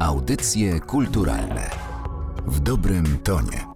Audycje kulturalne w dobrym tonie.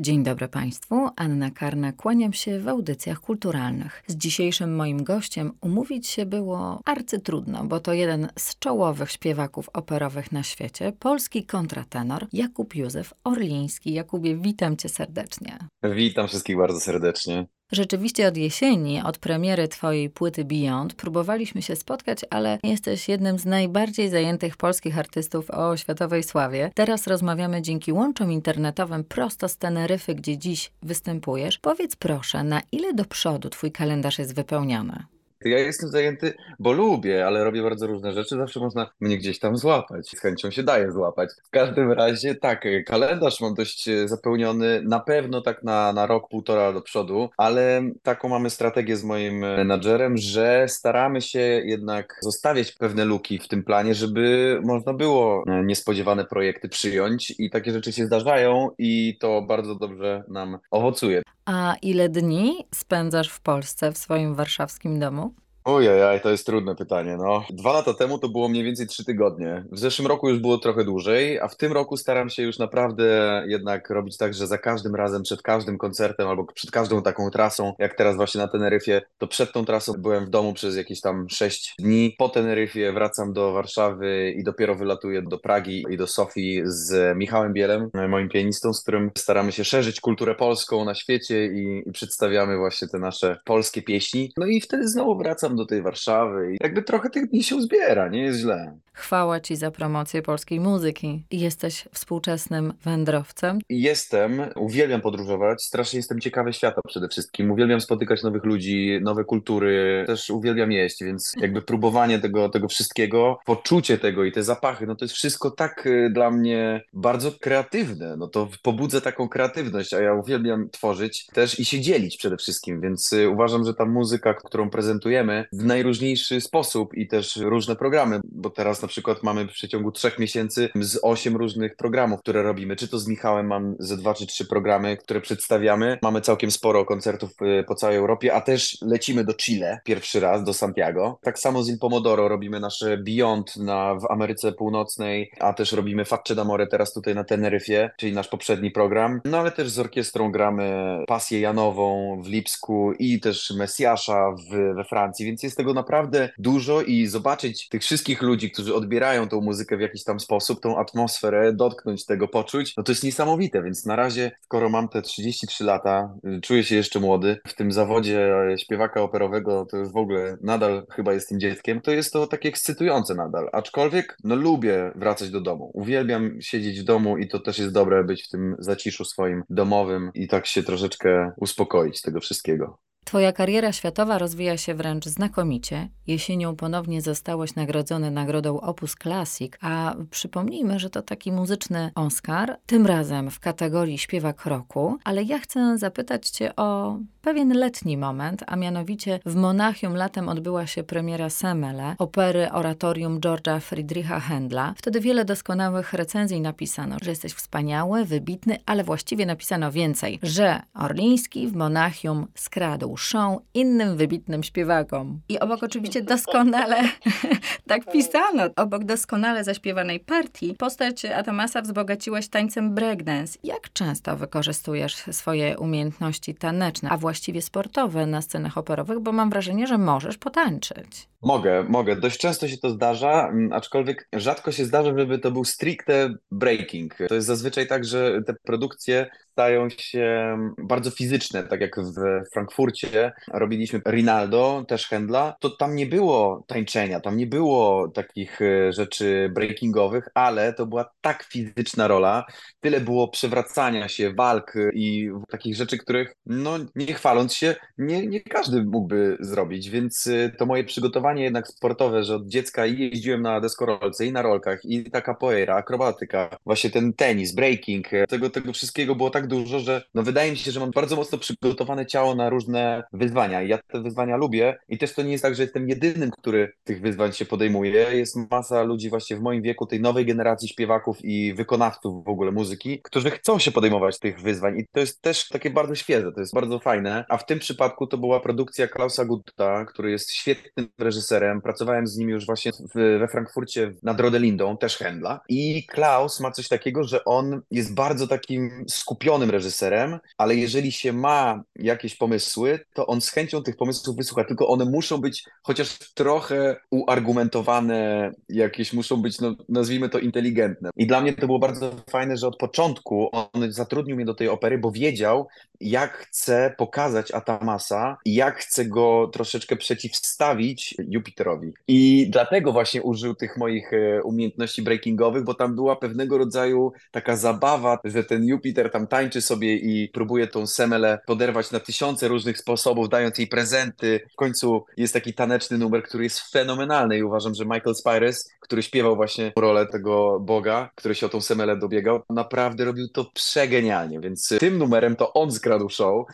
Dzień dobry Państwu, Anna Karna, kłaniam się w audycjach kulturalnych. Z dzisiejszym moim gościem umówić się było arcytrudno, bo to jeden z czołowych śpiewaków operowych na świecie, polski kontratenor Jakub Józef Orliński. Jakubie, witam Cię serdecznie. Witam wszystkich bardzo serdecznie. Rzeczywiście od jesieni, od premiery Twojej płyty Beyond, próbowaliśmy się spotkać, ale jesteś jednym z najbardziej zajętych polskich artystów o światowej sławie. Teraz rozmawiamy dzięki łączom internetowym prosto z Teneryfy, gdzie dziś występujesz. Powiedz proszę, na ile do przodu Twój kalendarz jest wypełniony? Ja jestem zajęty, bo lubię, ale robię bardzo różne rzeczy. Zawsze można mnie gdzieś tam złapać. Z chęcią się daje złapać. W każdym razie tak, kalendarz mam dość e, zapełniony, na pewno tak na, na rok, półtora do przodu, ale taką mamy strategię z moim menadżerem, że staramy się jednak zostawiać pewne luki w tym planie, żeby można było e, niespodziewane projekty przyjąć i takie rzeczy się zdarzają i to bardzo dobrze nam owocuje. A ile dni spędzasz w Polsce, w swoim warszawskim domu? Ojej, to jest trudne pytanie. No, dwa lata temu to było mniej więcej trzy tygodnie. W zeszłym roku już było trochę dłużej, a w tym roku staram się już naprawdę jednak robić tak, że za każdym razem, przed każdym koncertem albo przed każdą taką trasą, jak teraz właśnie na Teneryfie, to przed tą trasą byłem w domu przez jakieś tam sześć dni. Po Teneryfie wracam do Warszawy i dopiero wylatuję do Pragi i do Sofii z Michałem Bielem, moim pianistą, z którym staramy się szerzyć kulturę polską na świecie i, i przedstawiamy właśnie te nasze polskie pieśni. No i wtedy znowu wracam do tej Warszawy i jakby trochę tych dni się uzbiera, nie jest źle. Chwała Ci za promocję polskiej muzyki. Jesteś współczesnym wędrowcem. Jestem, uwielbiam podróżować, strasznie jestem ciekawy świata przede wszystkim. Uwielbiam spotykać nowych ludzi, nowe kultury, też uwielbiam jeść, więc jakby próbowanie tego, tego wszystkiego, poczucie tego i te zapachy, no to jest wszystko tak y, dla mnie bardzo kreatywne. No to pobudza taką kreatywność, a ja uwielbiam tworzyć też i się dzielić przede wszystkim, więc y, uważam, że ta muzyka, którą prezentujemy, w najróżniejszy sposób i też różne programy, bo teraz na przykład mamy w przeciągu trzech miesięcy z osiem różnych programów, które robimy. Czy to z Michałem mam ze dwa czy trzy programy, które przedstawiamy. Mamy całkiem sporo koncertów y, po całej Europie, a też lecimy do Chile pierwszy raz, do Santiago. Tak samo z Il Pomodoro robimy nasze Beyond na, w Ameryce Północnej, a też robimy Facce d'Amore teraz tutaj na Teneryfie, czyli nasz poprzedni program. No ale też z orkiestrą gramy Pasję Janową w Lipsku i też Mesjasza w, we Francji, więc jest tego naprawdę dużo i zobaczyć tych wszystkich ludzi, którzy odbierają tą muzykę w jakiś tam sposób, tą atmosferę, dotknąć tego, poczuć, no to jest niesamowite, więc na razie, skoro mam te 33 lata, czuję się jeszcze młody, w tym zawodzie śpiewaka operowego to już w ogóle nadal chyba jestem dzieckiem, to jest to takie ekscytujące nadal, aczkolwiek no lubię wracać do domu, uwielbiam siedzieć w domu i to też jest dobre być w tym zaciszu swoim domowym i tak się troszeczkę uspokoić tego wszystkiego. Twoja kariera światowa rozwija się wręcz znakomicie. Jesienią ponownie zostałeś nagrodzony nagrodą Opus Classic, a przypomnijmy, że to taki muzyczny Oscar, tym razem w kategorii śpiewak roku, ale ja chcę zapytać cię o pewien letni moment, a mianowicie w Monachium latem odbyła się premiera Semele, opery oratorium George'a Friedricha Händla. Wtedy wiele doskonałych recenzji napisano, że jesteś wspaniały, wybitny, ale właściwie napisano więcej, że Orliński w Monachium skradł show innym wybitnym śpiewakom. I obok oczywiście doskonale, tak pisano, obok doskonale zaśpiewanej partii, postać Atomasa wzbogaciłaś tańcem breakdance. Jak często wykorzystujesz swoje umiejętności taneczne, a właściwie sportowe na scenach operowych, bo mam wrażenie, że możesz potańczyć. Mogę, mogę. Dość często się to zdarza, aczkolwiek rzadko się zdarza, żeby to był stricte breaking. To jest zazwyczaj tak, że te produkcje stają się bardzo fizyczne, tak jak w Frankfurcie. Robiliśmy Rinaldo, też Händla, to tam nie było tańczenia, tam nie było takich e, rzeczy breakingowych, ale to była tak fizyczna rola, tyle było przewracania się, walk i takich rzeczy, których no nie chwaląc się, nie, nie każdy mógłby zrobić, więc e, to moje przygotowanie jednak sportowe, że od dziecka jeździłem na deskorolce i na rolkach i taka capoeira, akrobatyka, właśnie ten tenis, breaking, e, tego, tego wszystkiego było tak tak dużo, że no wydaje mi się, że mam bardzo mocno przygotowane ciało na różne wyzwania. I ja te wyzwania lubię i też to nie jest tak, że jestem jedynym, który tych wyzwań się podejmuje. Jest masa ludzi właśnie w moim wieku, tej nowej generacji śpiewaków i wykonawców w ogóle muzyki, którzy chcą się podejmować tych wyzwań i to jest też takie bardzo świeże, to jest bardzo fajne. A w tym przypadku to była produkcja Klausa Gutta, który jest świetnym reżyserem. Pracowałem z nim już właśnie w, we Frankfurcie nad Rodelindą, też Händla. I Klaus ma coś takiego, że on jest bardzo takim skupionym reżyserem, ale jeżeli się ma jakieś pomysły, to on z chęcią tych pomysłów wysłucha, tylko one muszą być chociaż trochę uargumentowane, jakieś muszą być, no, nazwijmy to inteligentne. I dla mnie to było bardzo fajne, że od początku on zatrudnił mnie do tej opery, bo wiedział, jak chce pokazać Atamasa i jak chce go troszeczkę przeciwstawić Jupiterowi. I dlatego właśnie użył tych moich e, umiejętności breakingowych, bo tam była pewnego rodzaju taka zabawa, że ten Jupiter tam tańczy sobie i próbuje tą Semelę poderwać na tysiące różnych sposobów, dając jej prezenty. W końcu jest taki taneczny numer, który jest fenomenalny i uważam, że Michael Spires, który śpiewał właśnie rolę tego Boga, który się o tą Semelę dobiegał, naprawdę robił to przegenialnie, więc tym numerem to on skradł show,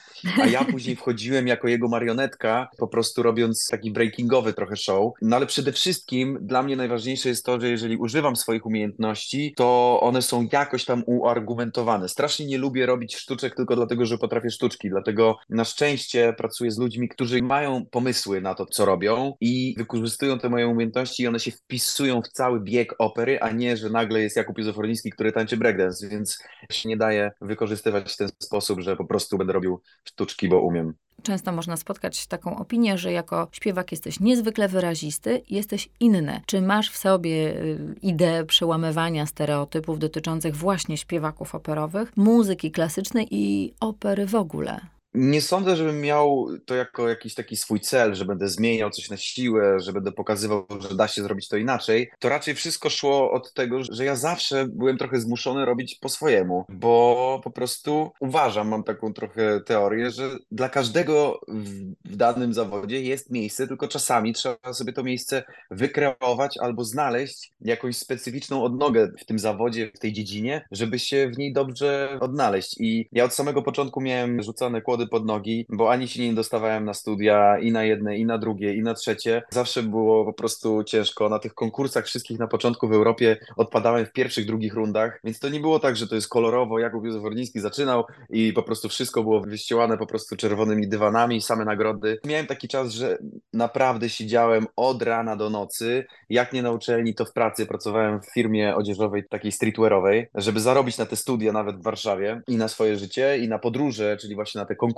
a ja później wchodziłem jako jego marionetka, po prostu robiąc taki breakingowy trochę show. No ale przede wszystkim dla mnie najważniejsze jest to, że jeżeli używam swoich umiejętności, to one są jakoś tam uargumentowane. Strasznie nie lubię robić sztuczek tylko dlatego, że potrafię sztuczki, dlatego na szczęście pracuję z ludźmi, którzy mają pomysły na to, co robią i wykorzystują te moje umiejętności i one się wpisują w cały bieg opery, a nie, że nagle jest Jakub Józefowniński, który tańczy breakdance, więc się nie daje wykorzystywać w ten sposób, że po prostu będę robił sztuczki, bo umiem. Często można spotkać taką opinię, że jako śpiewak jesteś niezwykle wyrazisty, jesteś inny. Czy masz w sobie y, ideę przełamywania stereotypów dotyczących właśnie śpiewaków operowych, muzyki klasycznej i opery w ogóle? Nie sądzę, żebym miał to jako jakiś taki swój cel, że będę zmieniał coś na siłę, że będę pokazywał, że da się zrobić to inaczej. To raczej wszystko szło od tego, że ja zawsze byłem trochę zmuszony robić po swojemu, bo po prostu uważam, mam taką trochę teorię, że dla każdego w, danym zawodzie jest miejsce, tylko czasami trzeba sobie to miejsce wykreować albo znaleźć jakąś specyficzną odnogę w tym zawodzie, w tej dziedzinie, żeby się w niej dobrze odnaleźć. I ja od samego początku miałem rzucane kłody pod nogi, bo ani się nie dostawałem na studia i na jedne, i na drugie, i na trzecie. Zawsze było po prostu ciężko. Na tych konkursach wszystkich na początku w Europie odpadałem w pierwszych, drugich rundach, więc to nie było tak, że to jest kolorowo. Jakub Józef Orliński zaczynał i po prostu wszystko było wyścielane po prostu czerwonymi dywanami, same nagrody. Miałem taki czas, że naprawdę siedziałem od rana do nocy. Jak nie na uczelni, to w pracy. Pracowałem w firmie odzieżowej, takiej streetwearowej, żeby zarobić na te studia nawet w Warszawie i na swoje życie, i na podróże, czyli właśnie na te konkursy,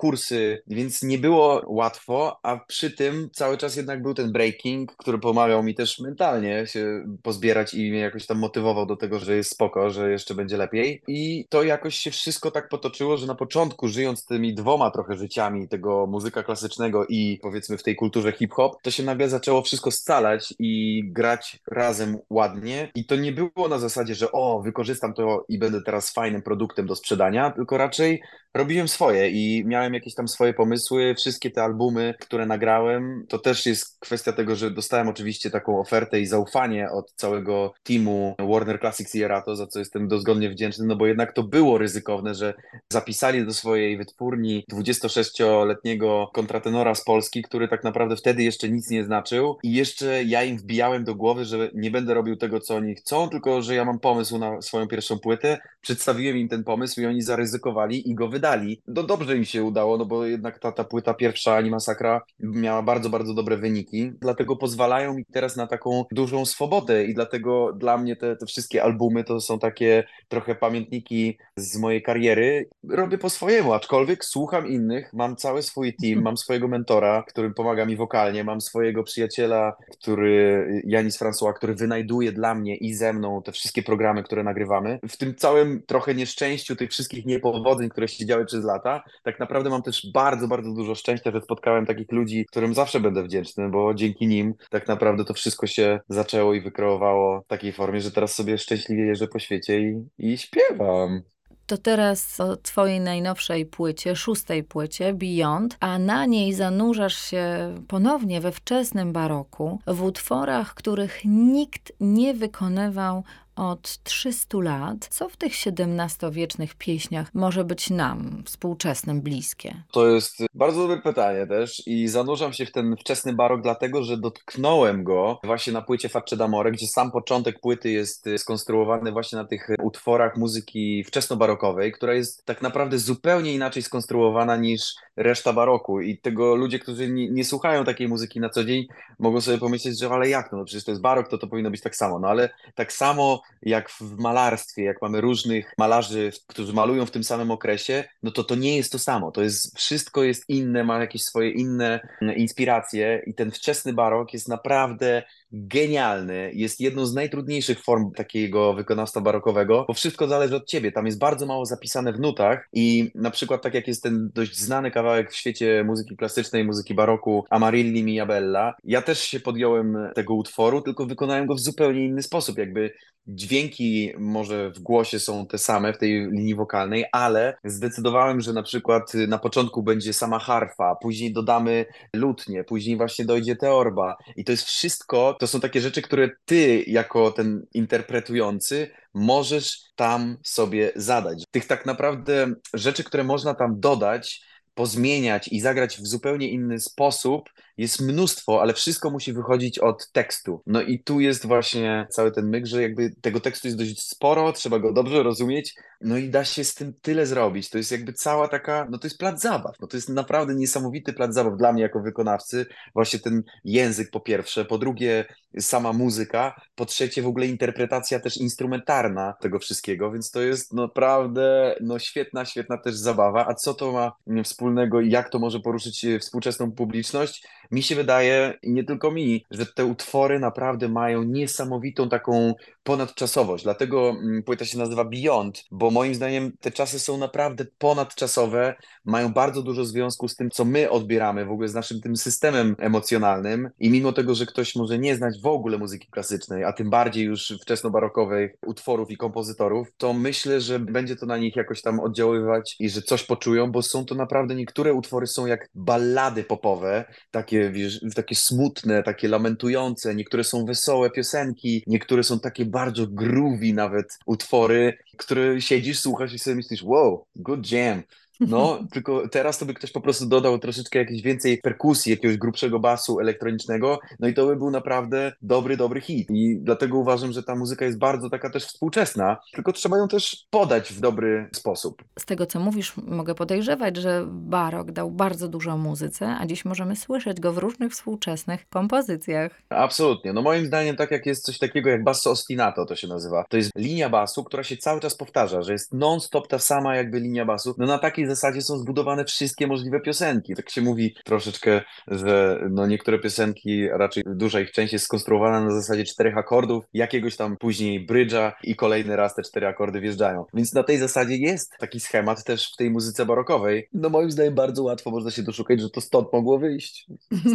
więc nie było łatwo, a przy tym cały czas jednak był ten breaking, który pomagał mi też mentalnie się pozbierać i mnie jakoś tam motywował do tego, że jest spoko, że jeszcze będzie lepiej. I to jakoś się wszystko tak potoczyło, że na początku żyjąc tymi dwoma trochę życiami tego muzyka klasycznego i powiedzmy w tej kulturze hip-hop, to się nagle zaczęło wszystko scalać i grać razem ładnie. I to nie było na zasadzie, że o, wykorzystam to i będę teraz fajnym produktem do sprzedania, tylko raczej robiłem swoje i miałem jakieś tam swoje pomysły. Wszystkie te albumy, które nagrałem, to też jest kwestia tego, że dostałem oczywiście taką ofertę i zaufanie od całego teamu Warner Classics i Erato, za co jestem dozgodnie wdzięczny, no bo jednak to było ryzykowne, że zapisali do swojej wytwórni 26-letniego kontratenora z Polski, który tak naprawdę wtedy jeszcze nic nie znaczył i jeszcze ja im wbijałem do głowy, że nie będę robił tego, co oni chcą, tylko że ja mam pomysł na swoją pierwszą płytę. Przedstawiłem im ten pomysł i oni zaryzykowali i go wydali. No dobrze im się udało, no bo jednak ta, ta płyta pierwsza Anima Sakra miała bardzo, bardzo dobre wyniki, dlatego pozwalają mi teraz na taką dużą swobodę i dlatego dla mnie te, te wszystkie albumy to są takie trochę pamiętniki z mojej kariery. Robię po swojemu, aczkolwiek słucham innych, mam cały swój team, mam swojego mentora, który pomaga mi wokalnie, mam swojego przyjaciela, który, Janis François, który wynajduje dla mnie i ze mną te wszystkie programy, które nagrywamy. W tym całym trochę nieszczęściu tych wszystkich niepowodzeń, które się działy przez lata, tak naprawdę mam też bardzo, bardzo dużo szczęścia, że spotkałem takich ludzi, którym zawsze będę wdzięczny, bo dzięki nim tak naprawdę to wszystko się zaczęło i wykreowało w takiej formie, że teraz sobie szczęśliwie jeżdżę po świecie i, i śpiewam. To teraz o twojej najnowszej płycie, szóstej płycie, Beyond, a na niej zanurzasz się ponownie we wczesnym baroku, w utworach, których nikt nie wykonywał od 300 lat. Co w tych XVII-wiecznych pieśniach może być nam, współczesnym, bliskie? To jest bardzo dobre pytanie też i zanurzam się w ten wczesny barok, dlatego że dotknąłem go właśnie na płycie Facce d'Amore, gdzie sam początek płyty jest skonstruowany właśnie na tych utworach muzyki wczesnobarokowej, która jest tak naprawdę zupełnie inaczej skonstruowana niż reszta baroku i tego ludzie, którzy nie, nie słuchają takiej muzyki na co dzień, mogą sobie pomyśleć, że ale jak to, no przecież to jest barok, to to powinno być tak samo, no ale tak samo jak w malarstwie, jak mamy różnych malarzy, którzy malują w tym samym okresie, no to to nie jest to samo, to jest, wszystko jest inne, ma jakieś swoje inne mm, inspiracje i ten wczesny barok jest naprawdę genialny, jest jedną z najtrudniejszych form takiego wykonawstwa barokowego, bo wszystko zależy od ciebie, tam jest bardzo mało zapisane w nutach i na przykład tak jak jest ten dość znany kawałek w świecie muzyki klasycznej, muzyki baroku Amarilli Mia Bella, ja też się podjąłem tego utworu, tylko wykonałem go w zupełnie inny sposób, jakby dźwięki może w głosie są te same w tej linii wokalnej, ale zdecydowałem, że na przykład na początku będzie sama harfa, później dodamy lutnię, później właśnie dojdzie teorba i to jest wszystko, to są takie rzeczy, które ty jako ten interpretujący możesz tam sobie zadać. Tych tak naprawdę rzeczy, które można tam dodać, pozmieniać i zagrać w zupełnie inny sposób, jest mnóstwo, ale wszystko musi wychodzić od tekstu. No i tu jest właśnie cały ten myk, że jakby tego tekstu jest dość sporo, trzeba go dobrze rozumieć, no i da się z tym tyle zrobić. To jest jakby cała taka, no to jest plac zabaw, no to jest naprawdę niesamowity plac zabaw dla mnie jako wykonawcy. Właśnie ten język po pierwsze, po drugie sama muzyka, po trzecie w ogóle interpretacja też instrumentarna tego wszystkiego, więc to jest naprawdę no świetna, świetna też zabawa. A co to ma wspólnego i jak to może poruszyć współczesną publiczność? Mi się wydaje, nie tylko mi, że te utwory naprawdę mają niesamowitą taką ponadczasowość. Dlatego mm, płyta się nazywa Beyond, bo moim zdaniem te czasy są naprawdę ponadczasowe, mają bardzo dużo związku z tym, co my odbieramy w ogóle z naszym tym systemem emocjonalnym. I mimo tego, że ktoś może nie znać w ogóle muzyki klasycznej, a tym bardziej już wczesnobarokowych utworów i kompozytorów, to myślę, że będzie to na nich jakoś tam oddziaływać i że coś poczują, bo są to naprawdę niektóre utwory są jak ballady popowe, takie wiesz, takie smutne, takie lamentujące, niektóre są wesołe piosenki, niektóre są takie bardzo groovy nawet utwory, które siedzisz, słuchasz i sobie myślisz, wow, good jam, no, tylko teraz to by ktoś po prostu dodał troszeczkę jakieś więcej perkusji, jakiegoś grubszego basu elektronicznego, no i to by był naprawdę dobry, dobry hit. I dlatego uważam, że ta muzyka jest bardzo taka też współczesna, tylko trzeba ją też podać w dobry sposób. Z tego, co mówisz, mogę podejrzewać, że barok dał bardzo dużo muzyce, a dziś możemy słyszeć go w różnych współczesnych kompozycjach. Absolutnie. No moim zdaniem tak jak jest coś takiego jak basso ostinato to się nazywa. To jest linia basu, która się cały czas powtarza, że jest non-stop ta sama jakby linia basu. No na takiej zasadzie są zbudowane wszystkie możliwe piosenki. Tak się mówi troszeczkę, że no niektóre piosenki, raczej duża ich część jest skonstruowana na zasadzie czterech akordów, jakiegoś tam później brydża i kolejny raz te cztery akordy wjeżdżają. Więc na tej zasadzie jest taki schemat też w tej muzyce barokowej. No moim zdaniem bardzo łatwo można się doszukać, że to stąd mogło wyjść.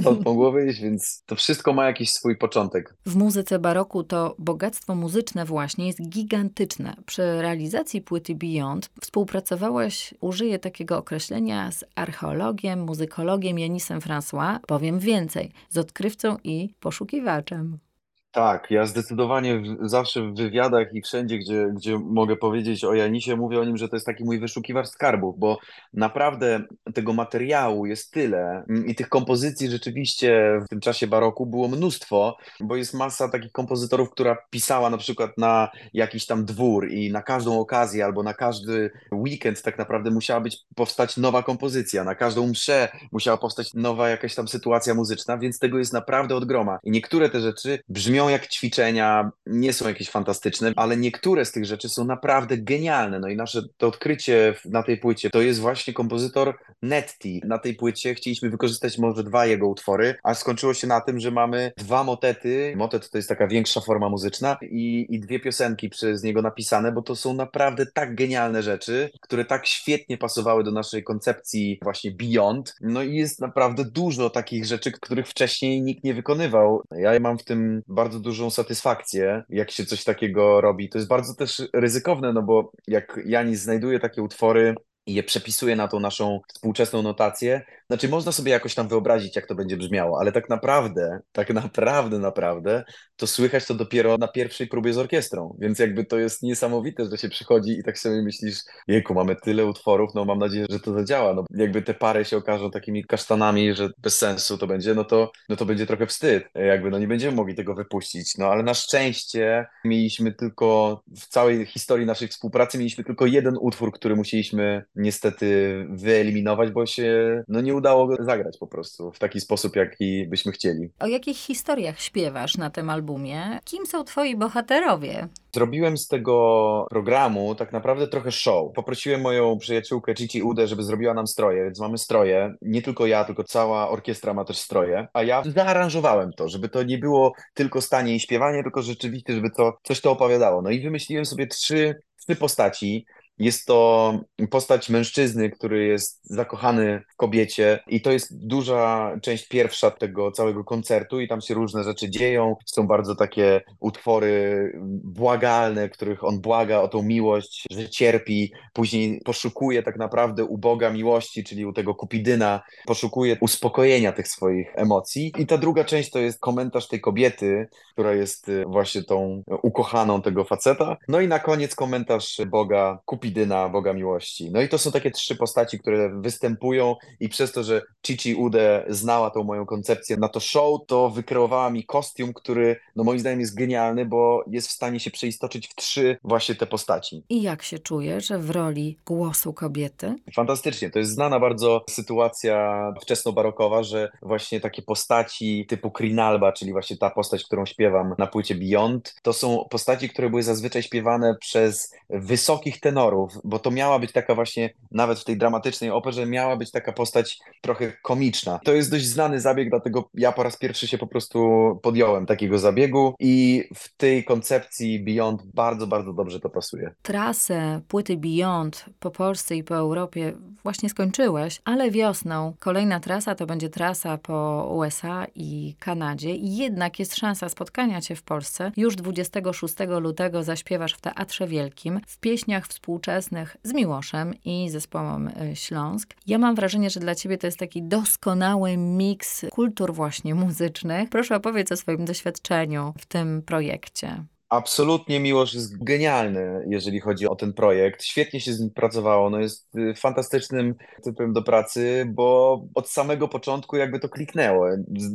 Stąd mogło wyjść, więc to wszystko ma jakiś swój początek. W muzyce baroku to bogactwo muzyczne właśnie jest gigantyczne. Przy realizacji płyty Beyond współpracowałeś, użyję takiego określenia z archeologiem, muzykologiem Janisem François, powiem więcej, z odkrywcą i poszukiwaczem. Tak, ja zdecydowanie w, zawsze w wywiadach i wszędzie, gdzie, gdzie mogę powiedzieć o Janisie, mówię o nim, że to jest taki mój wyszukiwacz skarbów, bo naprawdę tego materiału jest tyle i tych kompozycji rzeczywiście w tym czasie baroku było mnóstwo, bo jest masa takich kompozytorów, która pisała na przykład na jakiś tam dwór i na każdą okazję albo na każdy weekend tak naprawdę musiała być powstać nowa kompozycja, na każdą mszę musiała powstać nowa jakaś tam sytuacja muzyczna, więc tego jest naprawdę od groma. I niektóre te rzeczy brzmią jak ćwiczenia, nie są jakieś fantastyczne, ale niektóre z tych rzeczy są naprawdę genialne. No i nasze to odkrycie na tej płycie to jest właśnie kompozytor Netti. Na tej płycie chcieliśmy wykorzystać może dwa jego utwory, a skończyło się na tym, że mamy dwa motety. Motet to jest taka większa forma muzyczna i, i dwie piosenki przez niego napisane, bo to są naprawdę tak genialne rzeczy, które tak świetnie pasowały do naszej koncepcji właśnie Beyond. No i jest naprawdę dużo takich rzeczy, których wcześniej nikt nie wykonywał. Ja mam w tym bardzo bardzo dużą satysfakcję, jak się coś takiego robi. To jest bardzo też ryzykowne, no bo jak Janis znajduje takie utwory i je przepisuje na tą naszą współczesną notację, Znaczy, można sobie jakoś tam wyobrazić, jak to będzie brzmiało, ale tak naprawdę, tak naprawdę, naprawdę, to słychać to dopiero na pierwszej próbie z orkiestrą. Więc jakby to jest niesamowite, że się przychodzi i tak sobie myślisz, jejku, mamy tyle utworów, no mam nadzieję, że to zadziała. No jakby te pary się okażą takimi kasztanami, że bez sensu to będzie, no to, no to będzie trochę wstyd. Jakby no nie będziemy mogli tego wypuścić. No ale na szczęście mieliśmy tylko w całej historii naszej współpracy mieliśmy tylko jeden utwór, który musieliśmy niestety wyeliminować, bo się no nie udało go zagrać po prostu w taki sposób, jaki byśmy chcieli. O jakich historiach śpiewasz na tym albumie? Kim są twoi bohaterowie? Zrobiłem z tego programu tak naprawdę trochę show. Poprosiłem moją przyjaciółkę Cici Udę, żeby zrobiła nam stroje, więc mamy stroje. Nie tylko ja, tylko cała orkiestra ma też stroje. A ja zaaranżowałem to, żeby to nie było tylko stanie i śpiewanie, tylko rzeczywiście, żeby to coś to opowiadało. No i wymyśliłem sobie trzy, trzy postaci. Jest to postać mężczyzny, który jest zakochany w kobiecie, i to jest duża część pierwsza tego całego koncertu, i tam się różne rzeczy dzieją. Są bardzo takie utwory błagalne, których on błaga o tą miłość, że cierpi, później poszukuje tak naprawdę u Boga miłości, czyli u tego Kupidyna, poszukuje uspokojenia tych swoich emocji. I ta druga część to jest komentarz tej kobiety, która jest właśnie tą ukochaną tego faceta. No i na koniec komentarz Boga Kupidyna Kupidyna, Boga Miłości. No i to są takie trzy postaci, które występują i przez to, że Cici Ude znała tą moją koncepcję na to show, to wykreowała mi kostium, który no moim zdaniem jest genialny, bo jest w stanie się przeistoczyć w trzy właśnie te postaci. I jak się czujesz w roli głosu kobiety? Fantastycznie. To jest znana bardzo sytuacja wczesnobarokowa, że właśnie takie postaci typu Krinalba, czyli właśnie ta postać, którą śpiewam na płycie Beyond, to są postaci, które były zazwyczaj śpiewane przez wysokich tenorów, bo to miała być taka właśnie, nawet w tej dramatycznej operze, miała być taka postać trochę komiczna. To jest dość znany zabieg, dlatego ja po raz pierwszy się po prostu podjąłem takiego zabiegu i w tej koncepcji Beyond bardzo, bardzo dobrze to pasuje. Trasę płyty Beyond po Polsce i po Europie właśnie skończyłeś, ale wiosną kolejna trasa to będzie trasa po USA i Kanadzie i jednak jest szansa spotkania cię w Polsce. Już 26 lutego zaśpiewasz w Teatrze Wielkim w pieśniach współczesnych współczesnych z Miłoszem i zespołem y, Śląsk. Ja mam wrażenie, że dla ciebie to jest taki doskonały miks kultur właśnie muzycznych. Proszę opowiedz o swoim doświadczeniu w tym projekcie. Absolutnie Miłosz jest genialny, jeżeli chodzi o ten projekt. Świetnie się z nim pracowało. No jest y, fantastycznym typem do pracy, bo od samego początku jakby to kliknęło.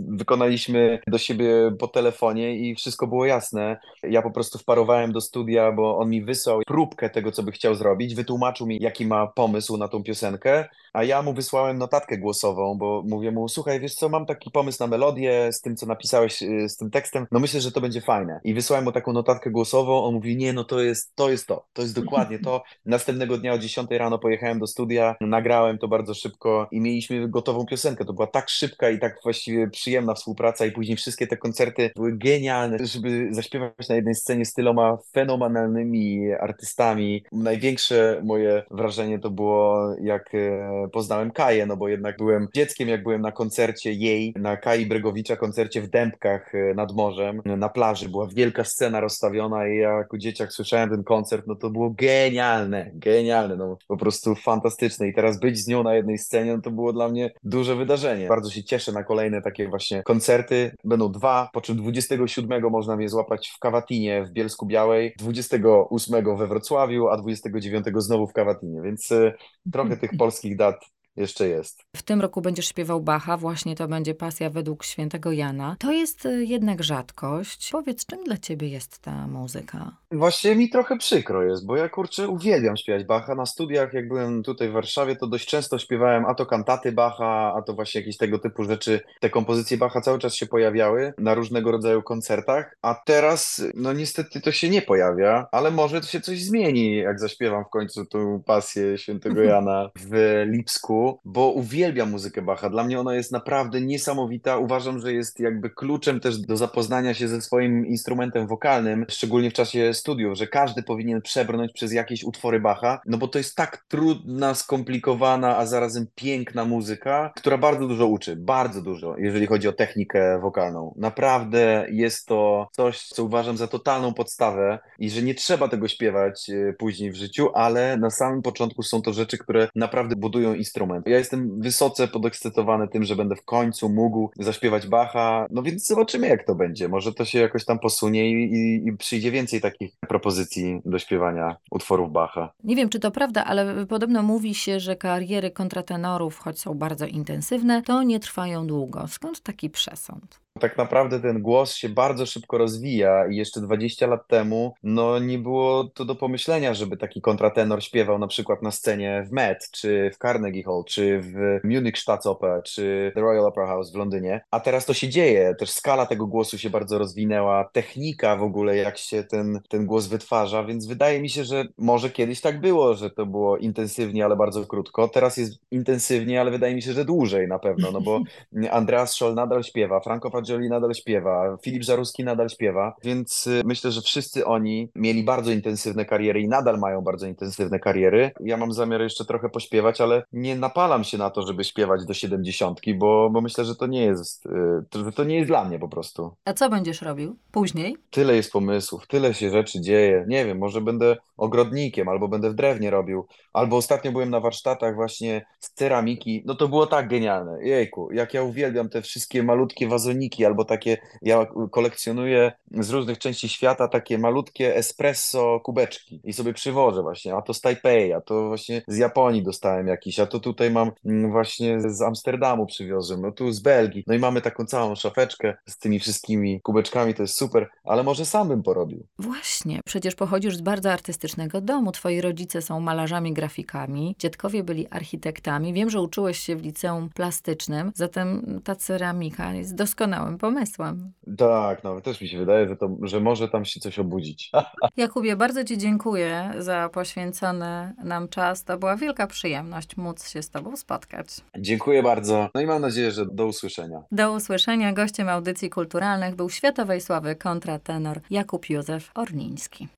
Wykonaliśmy do siebie po telefonie i wszystko było jasne. Ja po prostu wparowałem do studia, bo on mi wysłał próbkę tego, co by chciał zrobić, wytłumaczył mi, jaki ma pomysł na tą piosenkę, a ja mu wysłałem notatkę głosową, bo mówię mu, słuchaj, wiesz co, mam taki pomysł na melodię z tym, co napisałeś, y, z tym tekstem, no myślę, że to będzie fajne. I wysłałem mu taką notatkę głosową, on mówi, nie, no to jest to, jest to, to jest dokładnie to. Następnego dnia o 10 rano pojechałem do studia, nagrałem to bardzo szybko i mieliśmy gotową piosenkę. To była tak szybka i tak właściwie przyjemna współpraca i później wszystkie te koncerty były genialne, żeby zaśpiewać na jednej scenie z tyloma fenomenalnymi artystami. Największe moje wrażenie to było, jak e, poznałem Kaję, no bo jednak byłem dzieckiem, jak byłem na koncercie jej, na Kai Bregowicza koncercie w Dębkach e, nad morzem, na plaży. Była wielka scena rozstawiona i ja jako dzieciak słyszałem ten koncert, no to było genialne, genialne, no po prostu fantastyczne. I teraz być z nią na jednej scenie, no to było dla mnie duże wydarzenie. Bardzo się cieszę na kolejne takie właśnie koncerty. Będą dwa, po czym 27 można mnie złapać w Kawatinie w Bielsku Białej, 28 we Wrocławiu, a 29 znowu w Kawatinie, więc e, trochę tych polskich dat jeszcze jest. W tym roku będziesz śpiewał Bacha, właśnie to będzie pasja według świętego Jana. To jest y, jednak rzadkość. Powiedz, czym dla ciebie jest ta muzyka? Właśnie mi trochę przykro jest, bo ja kurczę uwielbiam śpiewać Bacha. Na studiach, jak byłem tutaj w Warszawie, to dość często śpiewałem a to kantaty Bacha, a to właśnie jakieś tego typu rzeczy. Te kompozycje Bacha cały czas się pojawiały na różnego rodzaju koncertach, a teraz, no niestety to się nie pojawia, ale może to się coś zmieni, jak zaśpiewam w końcu tą pasję świętego Jana w Lipsku bo uwielbiam muzykę Bacha. Dla mnie ona jest naprawdę niesamowita. Uważam, że jest jakby kluczem też do zapoznania się ze swoim instrumentem wokalnym, szczególnie w czasie studiów, że każdy powinien przebrnąć przez jakieś utwory Bacha, no bo to jest tak trudna, skomplikowana, a zarazem piękna muzyka, która bardzo dużo uczy, bardzo dużo, jeżeli chodzi o technikę wokalną. Naprawdę jest to coś, co uważam za totalną podstawę i że nie trzeba tego śpiewać e, później w życiu, ale na samym początku są to rzeczy, które naprawdę budują instrument moment. Ja jestem wysoce podekscytowany tym, że będę w końcu mógł zaśpiewać Bacha, no więc zobaczymy jak to będzie. Może to się jakoś tam posunie i, i, i przyjdzie więcej takich propozycji do śpiewania utworów Bacha. Nie wiem, czy to prawda, ale podobno mówi się, że kariery kontratenorów, choć są bardzo intensywne, to nie trwają długo. Skąd taki przesąd? Tak naprawdę ten głos się bardzo szybko rozwija i jeszcze 20 lat temu no nie było to do pomyślenia, żeby taki kontratenor śpiewał na przykład na scenie w Met, czy w Carnegie Hall, czy w Munich Staatsoper, czy The Royal Opera House w Londynie. A teraz to się dzieje, też skala tego głosu się bardzo rozwinęła, technika w ogóle, jak się ten, ten głos wytwarza, więc wydaje mi się, że może kiedyś tak było, że to było intensywnie, ale bardzo krótko. Teraz jest intensywnie, ale wydaje mi się, że dłużej na pewno, no bo Andreas Scholl nadal śpiewa, Franco Fagioli nadal śpiewa, Filip Żaruski nadal śpiewa, więc y, myślę, że wszyscy oni mieli bardzo intensywne kariery i nadal mają bardzo intensywne kariery. Ja mam zamiar jeszcze trochę pośpiewać, ale nie napalam się na to, żeby śpiewać do siedemdziesiątki, bo, bo myślę, że to nie jest, y, że to nie jest dla mnie po prostu. A co będziesz robił później? Tyle jest pomysłów, tyle się rzeczy dzieje. Nie wiem, może będę ogrodnikiem, albo będę w drewnie robił, albo ostatnio byłem na warsztatach właśnie z ceramiki. No to było tak genialne. Jejku, jak ja uwielbiam te wszystkie malutkie wazoniki, albo takie, ja kolekcjonuję z różnych części świata takie malutkie espresso kubeczki i sobie przywożę właśnie, a to z Taipei, a to właśnie z Japonii dostałem jakiś, a to tutaj mam mm, właśnie z Amsterdamu przywiozłem, no tu z Belgii. No i mamy taką całą szafeczkę z tymi wszystkimi kubeczkami, to jest super, ale może sam bym porobił. Właśnie, przecież pochodzisz z bardzo artystycznego domu. Twoi rodzice są malarzami, grafikami, dziadkowie byli architektami. Wiem, że uczyłeś się w liceum plastycznym, zatem ta ceramika jest doskonałym pomysłem. Tak, no też mi się wydaje, że, to, że może tam się coś obudzić. Jakubie, bardzo Ci dziękuję za poświęcony nam czas. To była wielka przyjemność móc się z Tobą spotkać. Dziękuję bardzo. No i mam nadzieję, że do usłyszenia. Do usłyszenia. Gościem audycji kulturalnych był światowej sławy kontratenor Jakub Józef Orniński.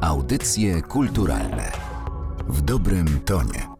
Audycje kulturalne w dobrym tonie.